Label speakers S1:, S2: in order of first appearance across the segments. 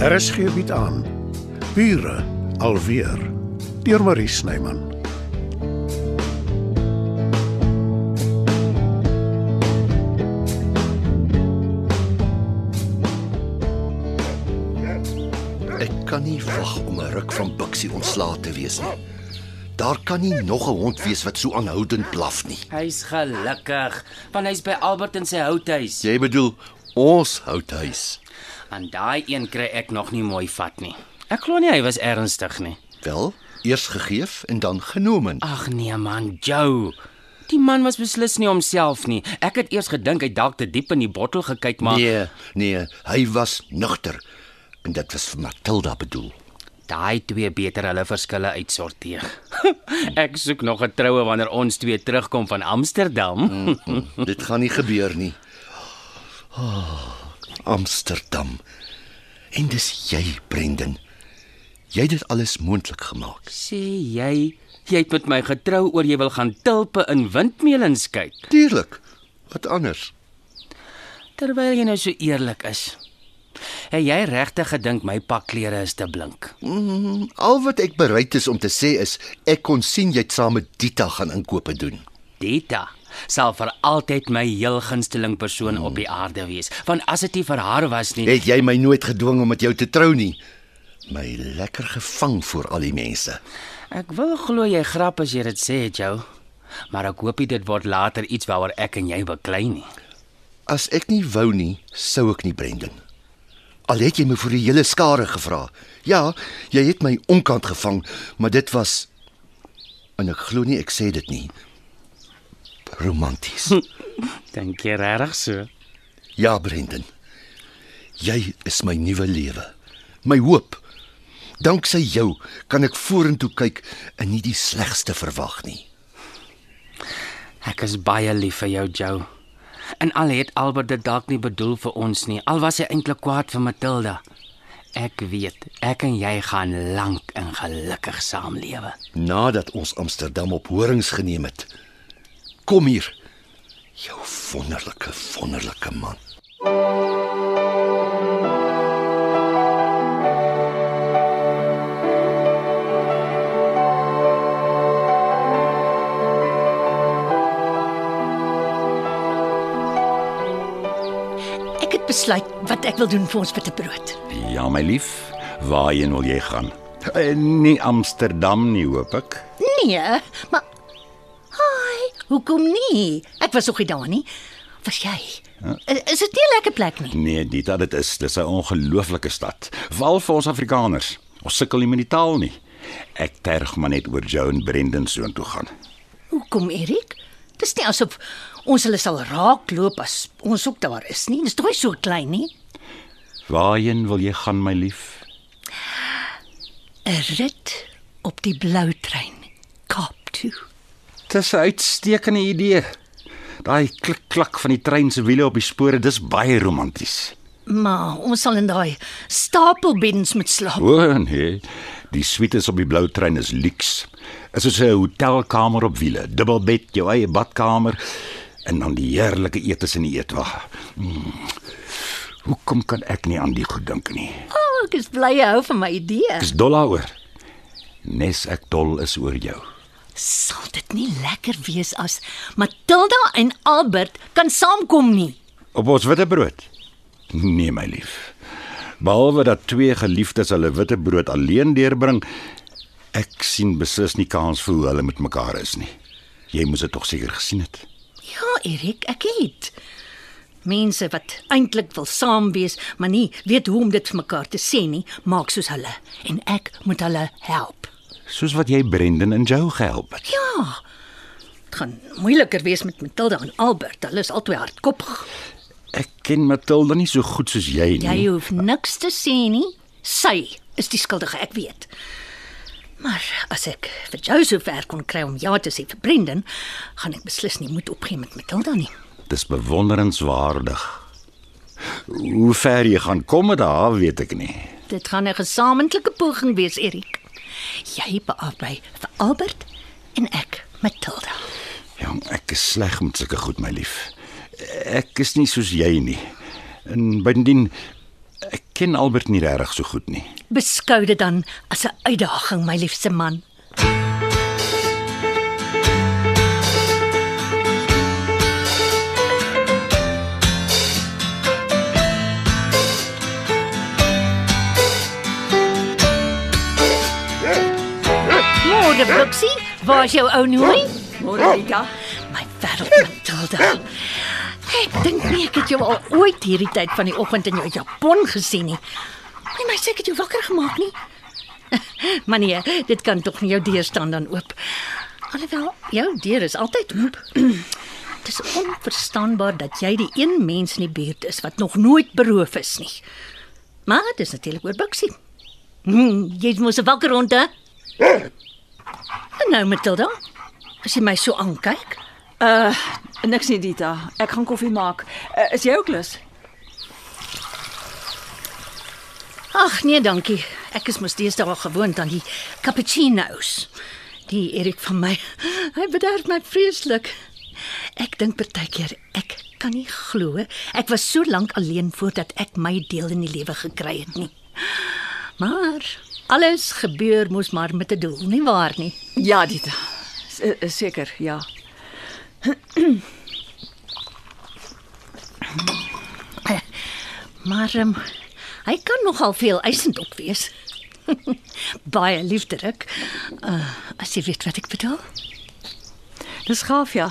S1: RSG bied aan Bure alweer deur Marie Snyman.
S2: Ek kan nie wag om 'n ruk van Bixie ontslae te wees nie. Daar kan nie nog 'n hond wees wat so aanhoudend blaf nie.
S3: Hy's gelukkig, want hy's by Albert in sy houthuis.
S2: Jy bedoel ons houthuis.
S3: En daai een kry ek nog nie mooi vat nie. Ek glo nie hy was ernstig nie.
S2: Wel, eers gegeef en dan genoem.
S3: Ag nee man, Joe. Die man was beslis nie homself nie. Ek het eers gedink hy dalk te diep in die bottel gekyk, maar
S2: Nee, nee, hy was nugter. En dit was vir Matilda bedoel.
S3: daai twee beter hulle verskille uitsorteer. ek soek nog 'n troue wanneer ons twee terugkom van Amsterdam.
S2: Dit gaan nie gebeur nie. Oh, Amsterdam. En dis jy, Brendan. Jy het dit alles moontlik gemaak.
S3: Sê jy, jy het met my getrou oor jy wil gaan tulpe in windmeulens kyk.
S2: Tuurlik. Wat anders?
S3: Terwyl jy nou so eerlik is. Het jy regtig gedink my pakklere is te blink?
S2: Mm, al wat ek bereid is om te sê is ek kon sien jy het saam met Dita gaan inkope doen.
S3: Dita sal vir altyd my heel gunsteling persoon op die aarde wees. Want as dit nie vir haar was nie,
S2: Het jy my nooit gedwing om met jou te trou nie? My lekker gevang voor al die mense.
S3: ek wil glo jy grap as jy dit sê, Joe. Maar ek hoop dit word later iets waaroor ek en jy beklei nie.
S2: As ek nie wou nie, sou ek nie Brendan. Al het jy my vir die hele skare gevra. Ja, jy het my onkant gevang, maar dit was en ek glo nie ek sê dit nie. Romanties.
S3: Dink jy regtig so?
S2: Ja, Brendan. Jy is my nuwe lewe. My hoop. Danksy jou kan ek vorentoe kyk en nie die slegste verwag nie.
S3: Ek is baie lief vir jou, Joe. En al het Albert dit dalk nie bedoel vir ons nie, al was hy eintlik kwaad vir Matilda. Ek weet, ek en jy gaan lank en gelukkig saamlewe.
S2: Nadat ons Amsterdam op horings geneem het. Kom hier. Jou wonderlike, wonderlike man.
S4: Ek het besluit wat ek wil doen vir ons bitterbrood.
S5: Ja, my lief, waarheen wil jy gaan? Eh, Nie Amsterdam nie, hoop ek.
S4: Nee, maar hoekom nie? Ek was ook nie daar nie. Was jy? I- Is dit nie 'n lekker plek nie?
S5: Nee, dit dit is, dis 'n ongelooflike stad. Val vir ons Afrikaners. Ons sukkel nie met die taal nie. Ek terg maar net oor Joan Brendan soontoe gaan.
S4: Hoekom, Erik? Dis nie asof ons hulle sal raakloop as ons ook daar is nie. Dis tog nie so klein nie.
S5: Waarheen wil jy gaan, my lief?
S4: 'n Rit op die blou trein Kaap toe.
S5: Dis 'n uitstekende idee. Daai klik-klak van die trein se wiele op die spore, dis baie romanties.
S4: Maar ons sal in daai stapelbeddens moet slaap.
S5: O nee, die suites op die blou trein is luks. Is 'n hotelkamer op wiele, dubbelbed, jou eie badkamer en dan die heerlike etes in die eetwa. Mm. Hoekom kan ek nie aan die goed dink nie?
S4: Oh, ek is bly jy hou van my idee.
S5: Ek is dol daaroor. Nes ek dol is oor jou.
S4: Sal dit nie lekker wees as Matilda en Albert kan saamkom nie?
S5: Op ons witbrood. Nee, my lief. Behalwe dat twee geliefdes hulle witbrood alleen deurbring, ek sien beslis nie kans vir hoe hulle met mekaar is nie. Jy moes dit tog seker gesien het.
S4: Ja, Erik, ek het. Mense wat eintlik wil saam wees, maar nie weet hoe om dit vir mekaar te sê nie, maak soos hulle en ek moet hulle help.
S5: Soos wat jy Brendan en Joe gehelp het.
S4: Ja. Dit gaan moeiliker wees met Matilda en Albert. Hulle is albei hardkoppig.
S5: Ek ken Matilda nie so goed soos jy nie.
S4: Jy hoef niks te sê nie. Sy is die skuldige, ek weet. Maar as ek vir jou so ver kon kry om ja te sê vir Brendan, gaan ek beslis nie moet opgee met Matilda nie.
S5: Dis bewonderenswaardig. Hoe ver jy gaan kom met haar, weet ek nie.
S4: Dit gaan 'n gesamentlike poging wees, Erik. Jy beaarbei vir Albert en ek Matilda.
S5: Jong, ek is sleg met sulke goed, my lief. Ek is nie soos jy nie. En bydien ek ken Albert nie regtig so goed nie.
S4: Beskou dit dan as 'n uitdaging, my liefste man. Môre, Buxie, waar is jou ou nooi?
S6: Môre Rita.
S4: My wêreld Matilda. Ek dink nie ek het jou al ooit hierdie tyd van die oggend in jou japon gesien nie. Nee, my ek het jou wakker gemaak nie. Maar nee, dit kan tog nie jou deur staan dan oop. Alhoewel jou deur is altyd oop. Dit is onverstaanbaar dat jy die een mens in die buurt is wat nog nooit beroof is nie. Maar dis natuurlik oor Buxie. Hmm, jy moet se wakker rond hè? En nou Matilda, as jy my so aankyk,
S6: Uh niks nie Dita. Ek gaan koffie maak. Uh, is jy ook lus?
S4: Ag nee, dankie. Ek is mos deesdae gewoond aan die cappuccino's. Die Erik van my, hy bederf my vreeslik. Ek dink partykeer ek kan nie glo ek was so lank alleen voordat ek my deel in die lewe gekry het nie. Maar alles gebeur mos maar met 'n doel, nie waar nie?
S6: Ja, uh, Seker, ja.
S4: Maar um, hy kan nogal veel eisend op wees. Baie liefderik. Uh, as jy weet wat ek bedoel.
S6: Dis gaaf ja.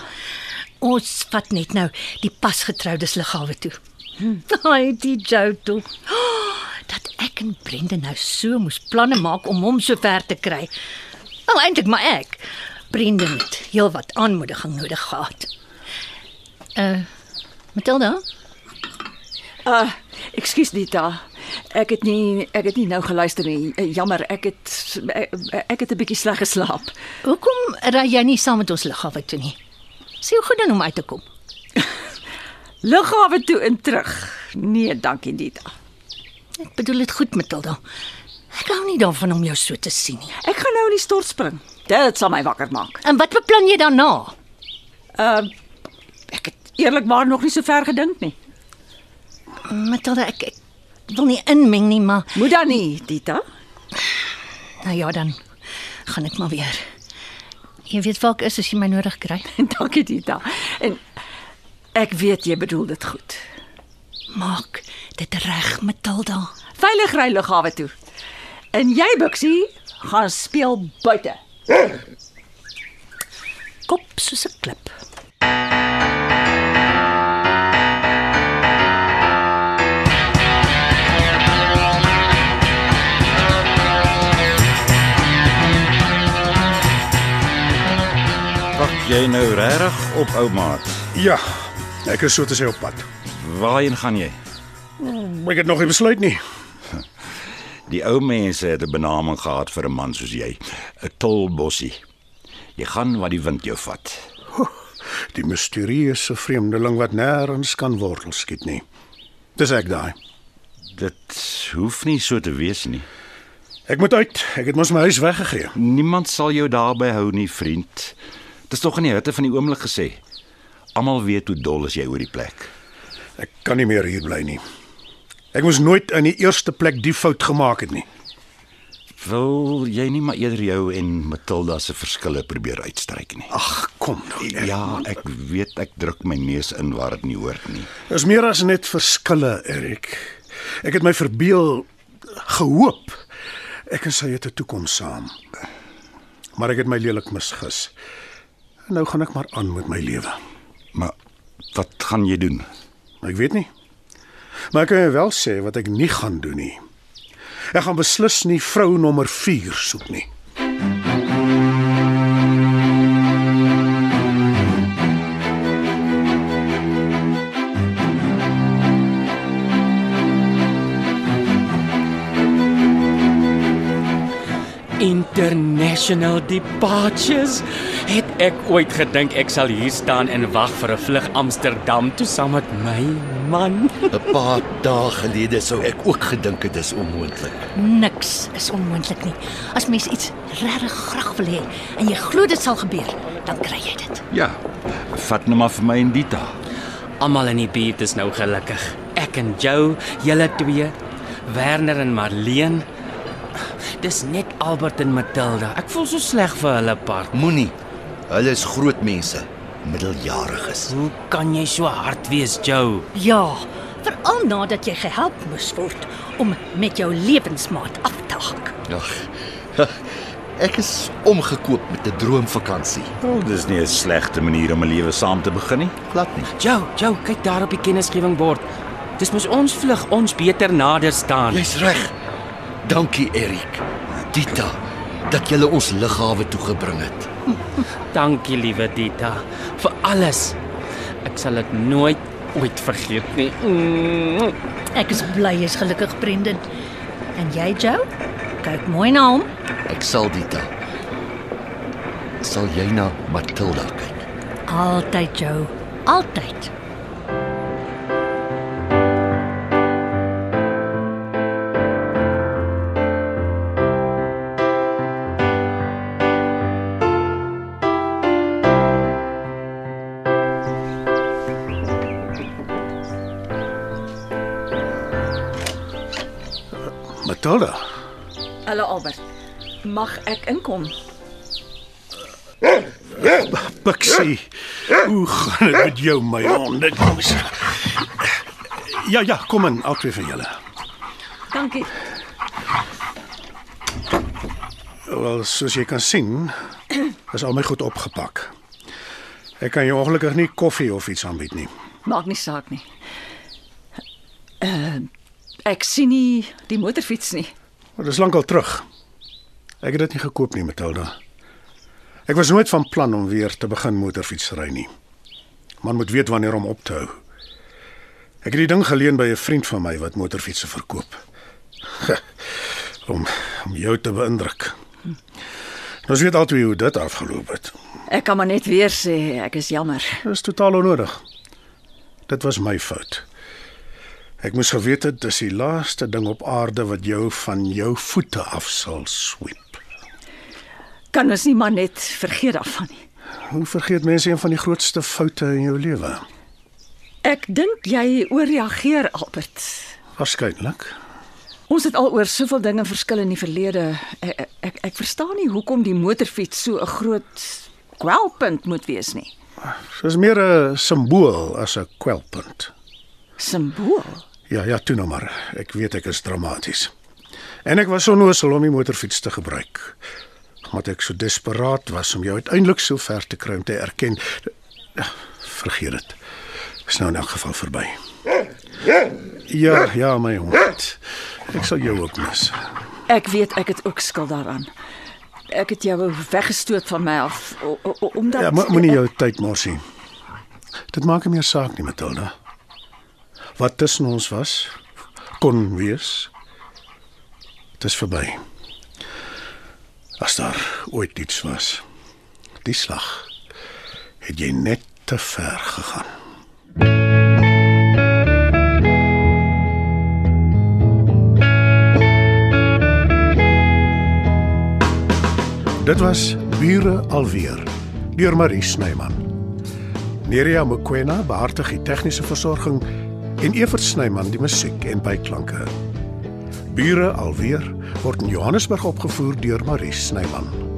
S4: Ons vat net nou die pasgetroudes liggawe toe. Ai, die jou toe. Oh, dat ek en Brenda nou so moes planne maak om hom so ver te kry. Wel eintlik maar ek. Brenda het heelwat aanmoediging nodig gehad. Uh Matilda,
S6: Uh ekskuus Dita. Ek het nie ek het nie nou geluister nie. Uh, Jammer, ek het ek, ek het 'n bietjie sleg geslaap.
S4: hoekom ry jy nie saam met ons liggawe toe nie? Sien hoe goed dan om uit te kom.
S6: Lughawe toe en terug. Nee, dankie Dita.
S4: Ek bedoel dit goed, Matilda. Ek hou nie daarvan om jou so te sien nie.
S6: Ek gaan nou in die stort spring. Dit sal my wakker maak.
S4: En wat beplan jy daarna?
S6: Uh ek het eerlikwaar nog nie so ver gedink nie.
S4: Matilda, ek, ek wil nie inmeng nie, maar
S6: Moet dan nie, Dita.
S4: nou ja, dan gaan ek maar weer. Jy weet waar ek is as jy my nodig kry.
S6: dankie Dita. En ek weet jy bedoel dit goed.
S4: Maak dit reg, Matilda.
S6: Veilig ry lughawe toe. En jy Bixie gaan speel buite.
S4: Kop soos 'n klip.
S5: Wag jy nou regtig op ou maat?
S1: Ja, ek is so te sê op pad.
S5: Waarheen gaan jy?
S1: Ek het nog nie besluit nie.
S5: Die ou mense het 'n benaming gehad vir 'n man soos jy, 'n tolbossie. Jy gaan waar die wind jou vat.
S1: Die misterieuse vreemdeling wat nêrens kan wortel skiet nie. Dis ek daai.
S5: Dit hoef nie so te wees nie.
S1: Ek moet uit. Ek het mos my huis weggegee.
S5: Niemand sal jou daarby hou nie, vriend. Dis tog in die hitte van die oomblik gesê. Almal weet hoe dol is jy oor die plek.
S1: Ek kan nie meer hier bly nie. Ek moes nooit in die eerste plek die fout gemaak het nie.
S5: Wil jy nie maar eerder jou en Matilda se verskille probeer uitstryk nie?
S1: Ag, kom nou. Ek,
S5: Ja, ek weet ek druk my neus in waar dit nie hoort nie.
S1: Is meer as net verskille, Erik. Ek het my verbeel gehoop ek en sy het 'n toekoms saam. Maar ek het my lelik misgis. En nou gaan ek maar aan met my lewe.
S5: Maar wat gaan jy doen?
S1: Ek weet nie. Maar ek kan jou wel sê wat ek nie gaan doen nie. Ek gaan beslis nie vrou nommer 4 soek nie.
S3: International departures. Het ek ooit gedink ek sal hier staan en wag vir 'n vlug Amsterdam toe saam met my man?
S2: 'n Paar dae gelede sou ek ook gedink dit is onmoontlik.
S4: Niks is onmoontlik nie. As mens iets regtig graag wil hê en jy glo dit sal gebeur, dan kry jy dit.
S5: Ja. Vat nou maar vir my en Dita.
S3: Almal in die buurt is nou gelukkig. Ek en Joe, julle twee. Werner en Marleen. Dis net Albert en Matilda. Ek voel so sleg vir hulle part.
S2: Moenie. Hulle is groot mense, middeljariges.
S3: Hoe kan jy so hard wees, Joe?
S4: Ja, veral nadat jy gehelp moes word om met jou lewensmaat af te hak.
S2: Ag. Ek is omgekoop met 'n droomvakansie.
S5: Oh, dis nie 'n slegte manier om 'n lewe saam te begin nie.
S2: Glad nie.
S3: Joe, Joe, kyk daar op die kennisgewingbord. Dis mos ons vlug, ons beter nader staan.
S2: Jy's reg. Dankie Erik. Dita, dat jy ons lughawe toe gebring het.
S3: Dankie, liewe Dita, vir alles. Ek sal dit nooit ooit vergeet nie. Mm.
S4: Ek is bly jy's gelukkig, Brendan. En jy, Joe? Kyk mooi na hom.
S2: Ek sal Dita. Sal jy na Matilda kyk?
S4: Altyd, Joe. Altyd.
S6: Hallo Albert. Mag ek inkom?
S1: Pixie. Hoe gaan dit met jou, my hond? Moes. Ja, ja, kom in, albei van julle.
S6: Dankie.
S1: Wel, soos jy kan sien, is al my goed opgepak. Ek kan jou ongelukkig nie koffie of iets aanbied nie.
S6: Maak nie saak nie. Uh ek sien nie die motorfiets nie.
S1: Maar dis lankal terug. Ek het dit nie gekoop nie, Matilda. Ek was nooit van plan om weer te begin motorfietsry nie. Man moet weet wanneer om op te hou. Ek het die ding geleen by 'n vriend van my wat motorfietsse verkoop. om om jou te beïndruk. Ons weet altyd hoe dit afgeloop het.
S6: Ek kan maar net weer sê ek is jammer.
S1: Dit is totaal onnodig. Dit was my fout. Ek moes geweet het dis die laaste ding op aarde wat jou van jou voete af sal sweep.
S6: Kan ons nie maar net vergeet daarvan nie.
S1: Hoe vergeet mense een van die grootste foute in jou lewe?
S6: Ek dink jy ooreageer Albert.
S1: Waarskynlik.
S6: Ons het al oor soveel dinge verskil in die verlede. Ek ek, ek, ek verstaan nie hoekom die motorfiets so 'n groot kwelpunt moet wees nie.
S1: Dis meer 'n simbool as 'n kwelpunt.
S6: Simbool.
S1: Ja, ja, toe nou maar. Ek weet ek is dramaties. En ek was onnoosel om die motorfiets te gebruik. Omdat ek so desperaat was om jou uiteindelik so ver te kry om te erken. Vergeet dit. Is nou in elk geval verby. Ja, ja, my hond. Ek sal jou ook mis.
S6: Ek weet ek het ook skuld daaraan. Ek het jou weggestoot van my af omdat
S1: Ja, mo- moenie jou tyd mors nie. Dit maak nie meer saak nie, Matilda. Wat tussen ons was, kon wees. Dit is verby. As daar ooit iets was, die slag het jy net te ver gegaan. Dit was Bure alweer deur Marie Snyman. Nerea Mkwena behartig die tegniese versorging en Evert Snyman die musiek en byklanke. Bure alweer word in Johannesburg opgevoer deur Marie Snyman.